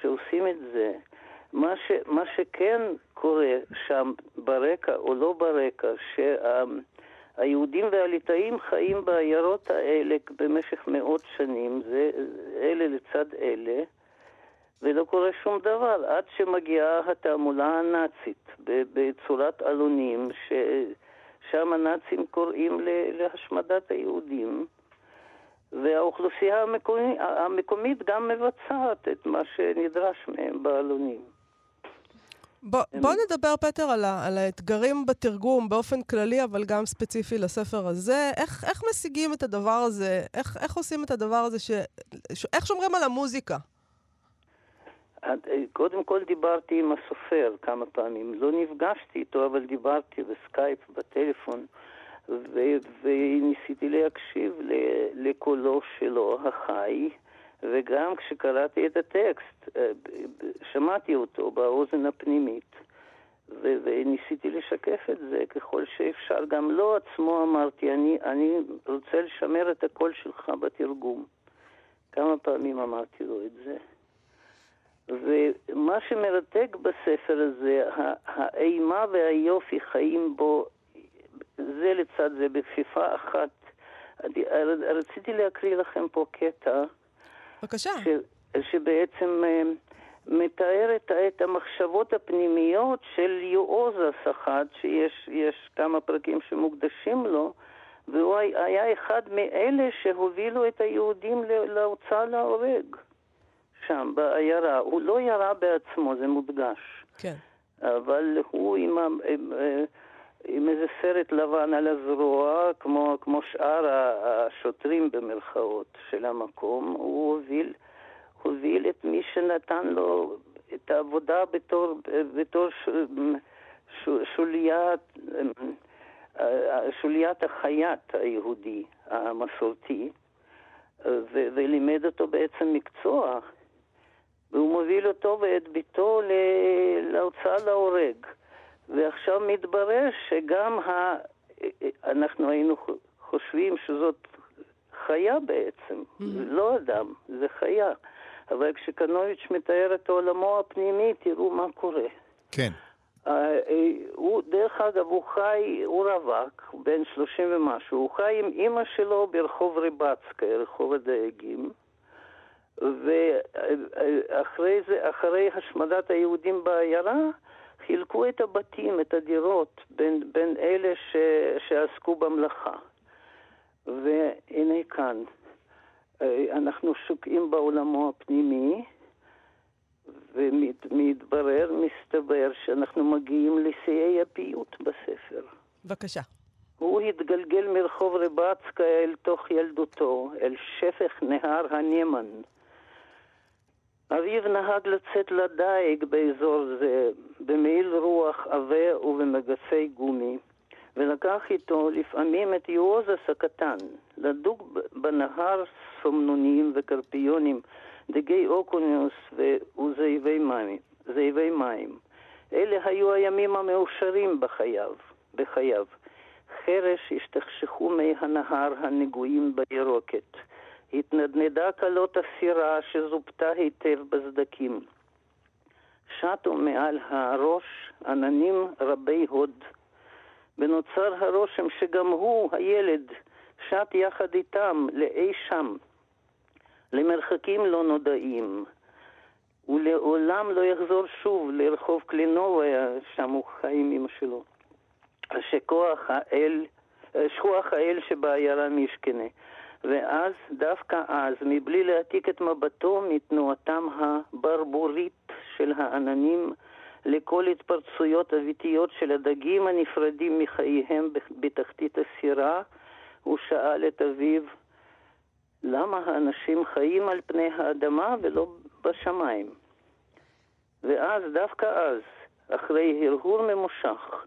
שעושים את זה. מה, ש, מה שכן קורה שם ברקע או לא ברקע, שהיהודים והליטאים חיים בעיירות האלה במשך מאות שנים, זה אלה לצד אלה, ולא קורה שום דבר עד שמגיעה התעמולה הנאצית בצורת עלונים, ששם הנאצים קוראים להשמדת היהודים. והאוכלוסייה המקומית, המקומית גם מבצעת את מה שנדרש מהם בעלונים. בוא, בוא נדבר, פטר, על, ה, על האתגרים בתרגום באופן כללי, אבל גם ספציפי לספר הזה. איך, איך משיגים את הדבר הזה? איך, איך עושים את הדבר הזה? ש, ש, איך שומרים על המוזיקה? אה, קודם כל דיברתי עם הסופר כמה פעמים. לא נפגשתי איתו, אבל דיברתי בסקייפ, בטלפון, ו- וניסיתי להקשיב לקולו שלו, החי, וגם כשקראתי את הטקסט, אה, שמעתי אותו באוזן הפנימית. ו- וניסיתי לשקף את זה ככל שאפשר. גם לו עצמו אמרתי, אני, אני רוצה לשמר את הקול שלך בתרגום. כמה פעמים אמרתי לו את זה. ומה שמרתק בספר הזה, האימה והיופי חיים בו זה לצד זה בכפיפה אחת. רציתי להקריא לכם פה קטע. בבקשה. ש, שבעצם אה, מתאר את, את המחשבות הפנימיות של יועוז הסחט, שיש כמה פרקים שמוקדשים לו, והוא היה אחד מאלה שהובילו את היהודים להוצאה להורג. שם, בעיירה. הוא לא ירה בעצמו, זה מודגש. כן. אבל הוא עם, עם, עם איזה סרט לבן על הזרוע, כמו, כמו שאר השוטרים במרכאות של המקום, הוא הוביל, הוביל את מי שנתן לו את העבודה בתור, בתור ש, ש, שוליית, שוליית החייט היהודי המסורתי, ו, ולימד אותו בעצם מקצוע. והוא מוביל אותו ואת ביתו להוצאה להורג. ועכשיו מתברר שגם ה... אנחנו היינו חושבים שזאת חיה בעצם, mm-hmm. זה לא אדם, זה חיה. אבל כשקנוביץ' מתאר את עולמו הפנימי, תראו מה קורה. כן. Uh, הוא, דרך אגב, הוא חי, הוא רווק, בן שלושים ומשהו, הוא חי עם אימא שלו ברחוב ריבצקה, רחוב הדייגים. ואחרי זה, אחרי השמדת היהודים בעיירה, חילקו את הבתים, את הדירות, בין, בין אלה ש, שעסקו במלאכה. והנה כאן, אה, אנחנו שוקעים בעולמו הפנימי, ומתברר, מסתבר, שאנחנו מגיעים לשיאי הפיוט בספר. בבקשה. הוא התגלגל מרחוב רבצקה אל תוך ילדותו, אל שפך נהר הנמן. אביו נהג לצאת לדייג באזור זה, במעיל רוח עבה ובמגפי גומי, ולקח איתו לפעמים את יועוזס הקטן, לדוג בנהר סומנונים וקרפיונים, דגי אוקוניוס וזאבי מים, מים. אלה היו הימים המאושרים בחייו, בחייו. חרש השתכשכו מי הנהר הנגועים בירוקת. התנדנדה כלות הסירה שזופתה היטב בסדקים. שטו מעל הראש עננים רבי הוד, ונוצר הרושם שגם הוא, הילד, שט יחד איתם לאי שם, למרחקים לא נודעים, ולעולם לא יחזור שוב לרחוב קלינוביה, שם הוא חי עם אמא שלו. שכוח האל, שכוח האל שבעיירה משכנה. ואז, דווקא אז, מבלי להעתיק את מבטו מתנועתם הברבורית של העננים לכל התפרצויות אביתיות של הדגים הנפרדים מחייהם בתחתית הסירה, הוא שאל את אביו, למה האנשים חיים על פני האדמה ולא בשמיים? ואז, דווקא אז, אחרי הרהור ממושך,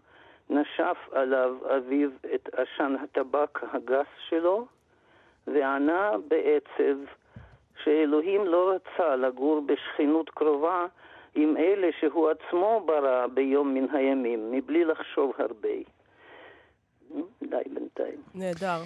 נשף עליו אביו את עשן הטבק הגס שלו, וענה בעצב שאלוהים לא רצה לגור בשכנות קרובה עם אלה שהוא עצמו ברא ביום מן הימים, מבלי לחשוב הרבה. די בינתיים. נהדר.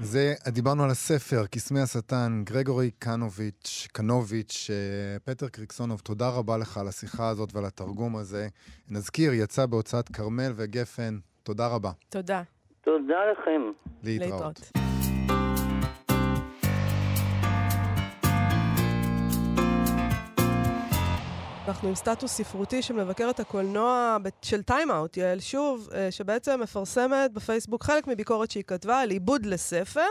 זה, דיברנו על הספר, קסמי השטן, גרגורי קנוביץ', קנוביץ', אה, פטר קריקסונוב, תודה רבה לך על השיחה הזאת ועל התרגום הזה. נזכיר, יצא בהוצאת כרמל וגפן, תודה רבה. תודה. תודה לכם. להתראות. להתראות. אנחנו עם סטטוס ספרותי של מבקרת הקולנוע של טיים-אאוט, יעל שוב, אה, שבעצם מפרסמת בפייסבוק חלק מביקורת שהיא כתבה על עיבוד לספר.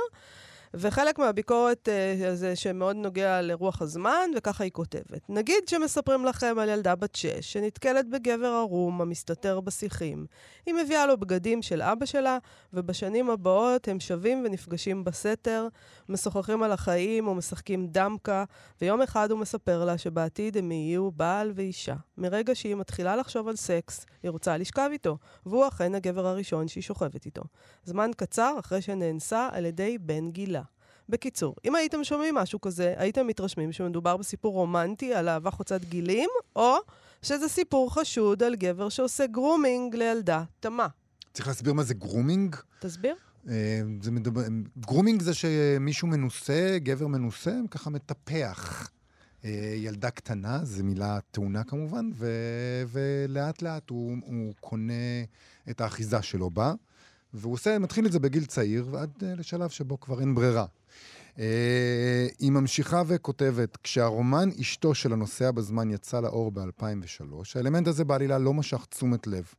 וחלק מהביקורת uh, זה שמאוד נוגע לרוח הזמן, וככה היא כותבת. נגיד שמספרים לכם על ילדה בת שש, שנתקלת בגבר ערום המסתתר בשיחים. היא מביאה לו בגדים של אבא שלה, ובשנים הבאות הם שבים ונפגשים בסתר, משוחחים על החיים ומשחקים דמקה, ויום אחד הוא מספר לה שבעתיד הם יהיו בעל ואישה. מרגע שהיא מתחילה לחשוב על סקס, היא רוצה לשכב איתו, והוא אכן הגבר הראשון שהיא שוכבת איתו. זמן קצר אחרי שנאנסה על ידי בן גילה. בקיצור, אם הייתם שומעים משהו כזה, הייתם מתרשמים שמדובר בסיפור רומנטי על אהבה חוצת גילים, או שזה סיפור חשוד על גבר שעושה grooming לילדה תמה. צריך להסביר מה זה grooming? תסביר. אה, זה מדבר... grooming זה שמישהו מנוסה, גבר מנוסה, ככה מטפח. אה, ילדה קטנה, זו מילה טעונה כמובן, ו... ולאט לאט הוא, הוא קונה את האחיזה שלו בה, והוא עושה, מתחיל את זה בגיל צעיר, ועד אה, לשלב שבו כבר אין ברירה. אה, היא ממשיכה וכותבת, כשהרומן אשתו של הנוסע בזמן יצא לאור ב-2003, האלמנט הזה בעלילה לא משך תשומת לב.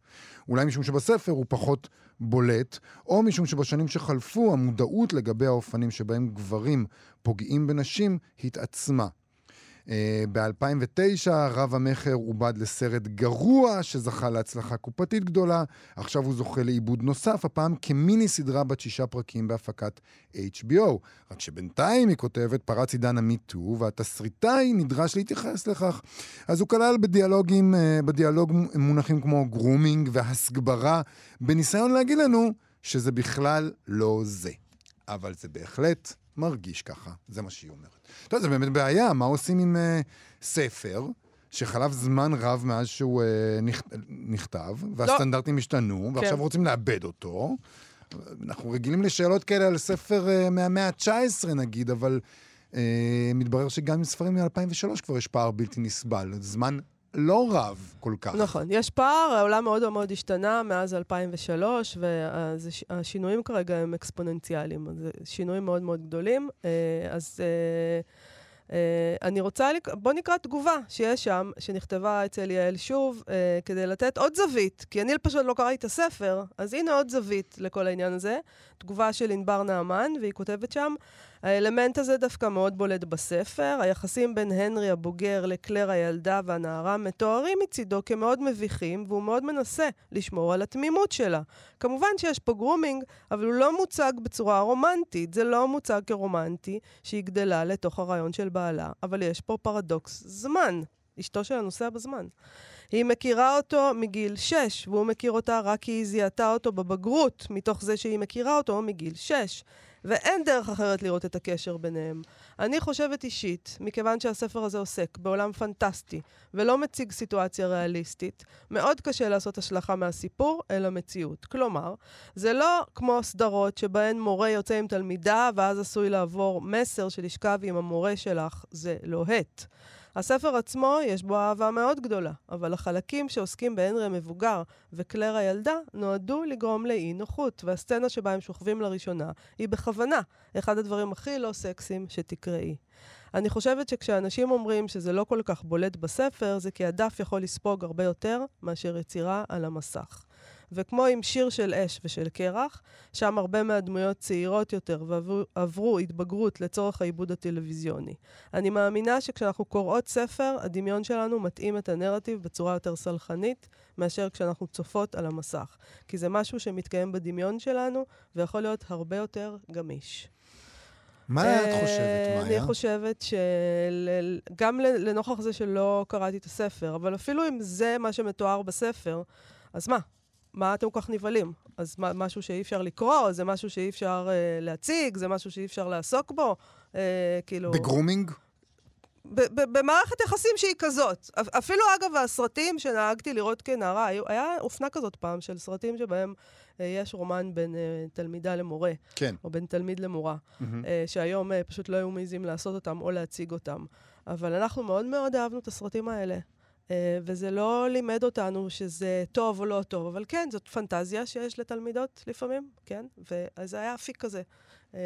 אולי משום שבספר הוא פחות בולט, או משום שבשנים שחלפו המודעות לגבי האופנים שבהם גברים פוגעים בנשים התעצמה. אה, ב-2009 רב המכר עובד לסרט גרוע שזכה להצלחה קופתית גדולה, עכשיו הוא זוכה לעיבוד נוסף, הפעם כמיני סדרה בת שישה פרקים בהפקת HBO. רק שבינתיים, היא כותבת, פרץ עידן המיטו, והתסריטאי נדרש להתייחס לכך. אז הוא כלל בדיאלוגים, אה, בדיאלוג מונחים כמו grooming והסגברה, בניסיון להגיד לנו שזה בכלל לא זה. אבל זה בהחלט מרגיש ככה, זה מה שהיא אומרת. אתה יודע, זה באמת בעיה, מה עושים עם אה, ספר שחלף זמן רב מאז שהוא אה, נכ... נכתב, והסטנדרטים לא. השתנו, ועכשיו כן. רוצים לעבד אותו. אנחנו רגילים לשאלות כאלה על ספר אה, מהמאה ה-19 נגיד, אבל uh, מתברר שגם עם ספרים מ-2003 כבר יש פער בלתי נסבל. זמן לא רב כל כך. נכון, יש פער, העולם מאוד מאוד השתנה מאז 2003, והשינויים כרגע הם אקספוננציאליים, זה שינויים מאוד מאוד גדולים. אה, אז אה, אה, אני רוצה, בוא נקרא תגובה שיש שם, שנכתבה אצל יעל שוב, כדי לתת עוד זווית, כי אני פשוט לא קראתי את הספר, אז הנה עוד זווית לכל העניין הזה. תגובה של ענבר נעמן, והיא כותבת שם, האלמנט הזה דווקא מאוד בולט בספר. היחסים בין הנרי הבוגר לקלר הילדה והנערה מתוארים מצידו כמאוד מביכים, והוא מאוד מנסה לשמור על התמימות שלה. כמובן שיש פה grooming, אבל הוא לא מוצג בצורה רומנטית. זה לא מוצג כרומנטי שהיא גדלה לתוך הרעיון של בעלה, אבל יש פה פרדוקס זמן. אשתו של הנוסע בזמן. היא מכירה אותו מגיל 6, והוא מכיר אותה רק כי היא זיהתה אותו בבגרות, מתוך זה שהיא מכירה אותו מגיל 6. ואין דרך אחרת לראות את הקשר ביניהם. אני חושבת אישית, מכיוון שהספר הזה עוסק בעולם פנטסטי ולא מציג סיטואציה ריאליסטית, מאוד קשה לעשות השלכה מהסיפור אל המציאות. כלומר, זה לא כמו סדרות שבהן מורה יוצא עם תלמידה ואז עשוי לעבור מסר של לשכב עם המורה שלך, זה לוהט. לא הספר עצמו, יש בו אהבה מאוד גדולה, אבל החלקים שעוסקים בהנרי המבוגר וקלר הילדה נועדו לגרום לאי נוחות, והסצנה שבה הם שוכבים לראשונה היא בכוונה אחד הדברים הכי לא סקסיים שתקראי. אני חושבת שכשאנשים אומרים שזה לא כל כך בולט בספר, זה כי הדף יכול לספוג הרבה יותר מאשר יצירה על המסך. וכמו עם שיר של אש ושל קרח, שם הרבה מהדמויות צעירות יותר ועברו התבגרות לצורך העיבוד הטלוויזיוני. אני מאמינה שכשאנחנו קוראות ספר, הדמיון שלנו מתאים את הנרטיב בצורה יותר סלחנית, מאשר כשאנחנו צופות על המסך. כי זה משהו שמתקיים בדמיון שלנו, ויכול להיות הרבה יותר גמיש. מה את אה, חושבת, מאיה? אני חושבת שגם לנוכח זה שלא קראתי את הספר, אבל אפילו אם זה מה שמתואר בספר, אז מה? מה אתם כל כך נבהלים? אז מה, משהו שאי אפשר לקרוא, זה משהו שאי אפשר אה, להציג, זה משהו שאי אפשר לעסוק בו, אה, כאילו... בגרומינג? במערכת יחסים שהיא כזאת. אפילו, אגב, הסרטים שנהגתי לראות כנערה, היה אופנה כזאת פעם של סרטים שבהם אה, יש רומן בין אה, תלמידה למורה. כן. או בין תלמיד למורה. Mm-hmm. אה, שהיום אה, פשוט לא היו מעיזים לעשות אותם או להציג אותם. אבל אנחנו מאוד מאוד אהבנו את הסרטים האלה. אה, וזה לא לימד אותנו שזה טוב או לא טוב, אבל כן, זאת פנטזיה שיש לתלמידות לפעמים, כן? וזה היה אפיק כזה, אה,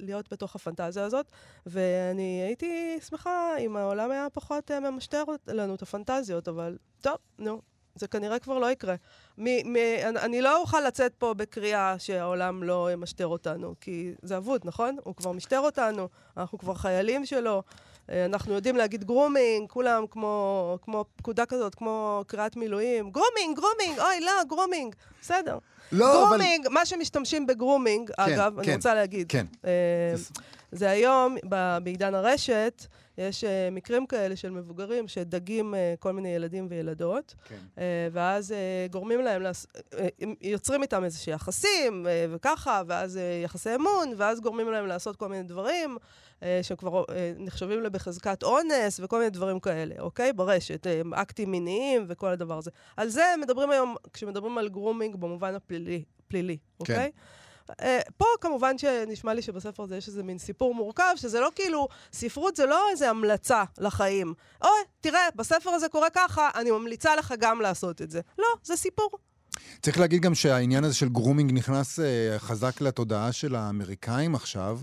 להיות בתוך הפנטזיה הזאת, ואני הייתי שמחה אם העולם היה פחות אה, ממשטר לנו את הפנטזיות, אבל טוב, נו, זה כנראה כבר לא יקרה. מ- מ- אני לא אוכל לצאת פה בקריאה שהעולם לא משטר אותנו, כי זה אבוד, נכון? הוא כבר משטר אותנו, אנחנו כבר חיילים שלו. אה, אנחנו יודעים להגיד grooming, כולם כמו, כמו פקודה כזאת, כמו קריאת מילואים. grooming, grooming, אוי, לא, grooming. בסדר. לא, grooming, אבל... מה שמשתמשים ב grooming, כן, אגב, כן, אני רוצה להגיד. כן. אה, זה היום, בעידן הרשת, יש אה, מקרים כאלה של מבוגרים שדגים אה, כל מיני ילדים וילדות, כן. אה, ואז אה, גורמים להם. אה, הם יוצרים איתם איזשהם יחסים, אה, וככה, ואז אה, יחסי אמון, ואז גורמים להם לעשות כל מיני דברים שכבר נחשבים בחזקת אונס, וכל מיני דברים כאלה, אוקיי? ברשת, אקטים מיניים וכל הדבר הזה. על זה מדברים היום, כשמדברים על grooming במובן הפלילי, פלילי, כן. אוקיי? אה, פה כמובן שנשמע לי שבספר הזה יש איזה מין סיפור מורכב, שזה לא כאילו, ספרות זה לא איזה המלצה לחיים. אוי, תראה, בספר הזה קורה ככה, אני ממליצה לך גם לעשות את זה. לא, זה סיפור. צריך להגיד גם שהעניין הזה של grooming נכנס אה, חזק לתודעה של האמריקאים עכשיו,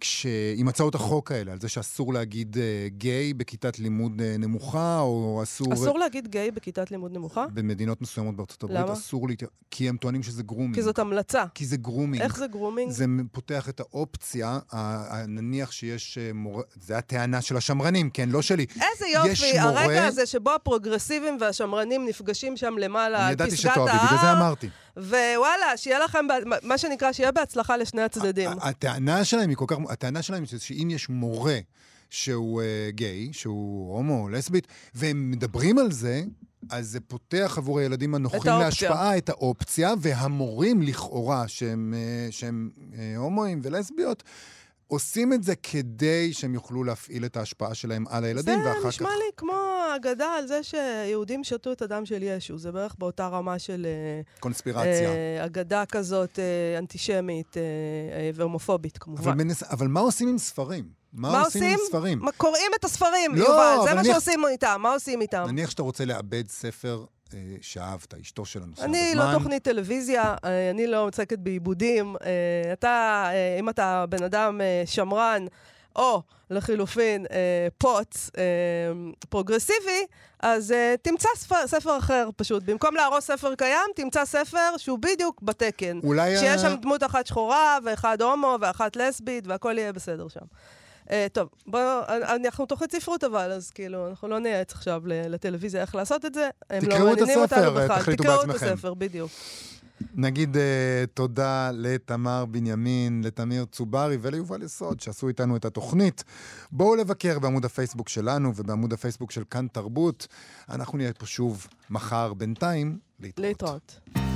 כש... עם הצעות החוק האלה, על זה שאסור להגיד אה, גיי בכיתת לימוד אה, נמוכה, או אסור... אסור להגיד גיי בכיתת לימוד נמוכה? במדינות מסוימות בארצות הברית למה? אסור להת... כי הם טוענים שזה grooming. כי זאת המלצה. כי זה grooming. איך זה grooming? זה פותח את האופציה, נניח שיש אה, מורה, זה הטענה של השמרנים, כן, לא שלי. איזה יש יופי, מורה- הרגע הזה שבו הפרוגרסיבים והשמרנים נפגשים שם למעלה אני על ידעתי פסגת שתאהבי, בגלל זה ההר, אמרתי. ווואלה, שיהיה לכם, מה שנקרא, שיהיה בהצלחה לשני הצדדים. הטענה שלהם היא כל כך, הטענה שלהם היא שאם יש מורה שהוא uh, גיי, שהוא הומו או לסבית, והם מדברים על זה, אז זה פותח עבור הילדים הנוחים האופציה. להשפעה את האופציה, והמורים לכאורה, שהם, uh, שהם uh, הומואים ולסביות, עושים את זה כדי שהם יוכלו להפעיל את ההשפאה שלהם על הילדים, זה ואחר נשמע כך... לי כמו אגדה על זה שיהודים שתו את הדם של ישו. זה בערך באותה רמה של אה, קונספירציה. אה, אגדה כזאת אה, אנטישמית אה, אה, והומופובית, כמובן. אבל, מנס... אבל מה עושים עם ספרים? מה, מה עושים עם עושים? ספרים? מה, קוראים את הספרים, לא, יובל, זה מה נניח- שעושים איתם, מה עושים איתם? נניח שאתה רוצה לאבד ספר אה, שאהבת, אשתו של הנושא אני לא תוכנית טלוויזיה, אה, אני לא עוסקת בעיבודים. אה, אתה, אה, אם אתה בן אדם אה, שמרן, או לחילופין אה, פוץ אה, פרוגרסיבי, אז אה, תמצא ספר, ספר אחר פשוט. במקום להרוס ספר קיים, תמצא ספר שהוא בדיוק בתקן. אולי... ה- שיש שם דמות אחת שחורה, ואחד הומו, ואחת לסבית, והכל יהיה בסדר שם. Uh, טוב, בואו, אנחנו תוכנית ספרות אבל, אז כאילו, אנחנו לא נייעץ עכשיו לטלוויזיה איך לעשות את זה. הם תקראו לא את מעניינים הספר, אותנו בכלל. תחליטו תקראו בעצמכם. את הספר, בדיוק. נגיד uh, תודה לתמר בנימין, לתמיר צוברי וליובל יסוד שעשו איתנו את התוכנית. בואו לבקר בעמוד הפייסבוק שלנו ובעמוד הפייסבוק של כאן תרבות. אנחנו נהיה פה שוב מחר. בינתיים, להתראות. להתראות.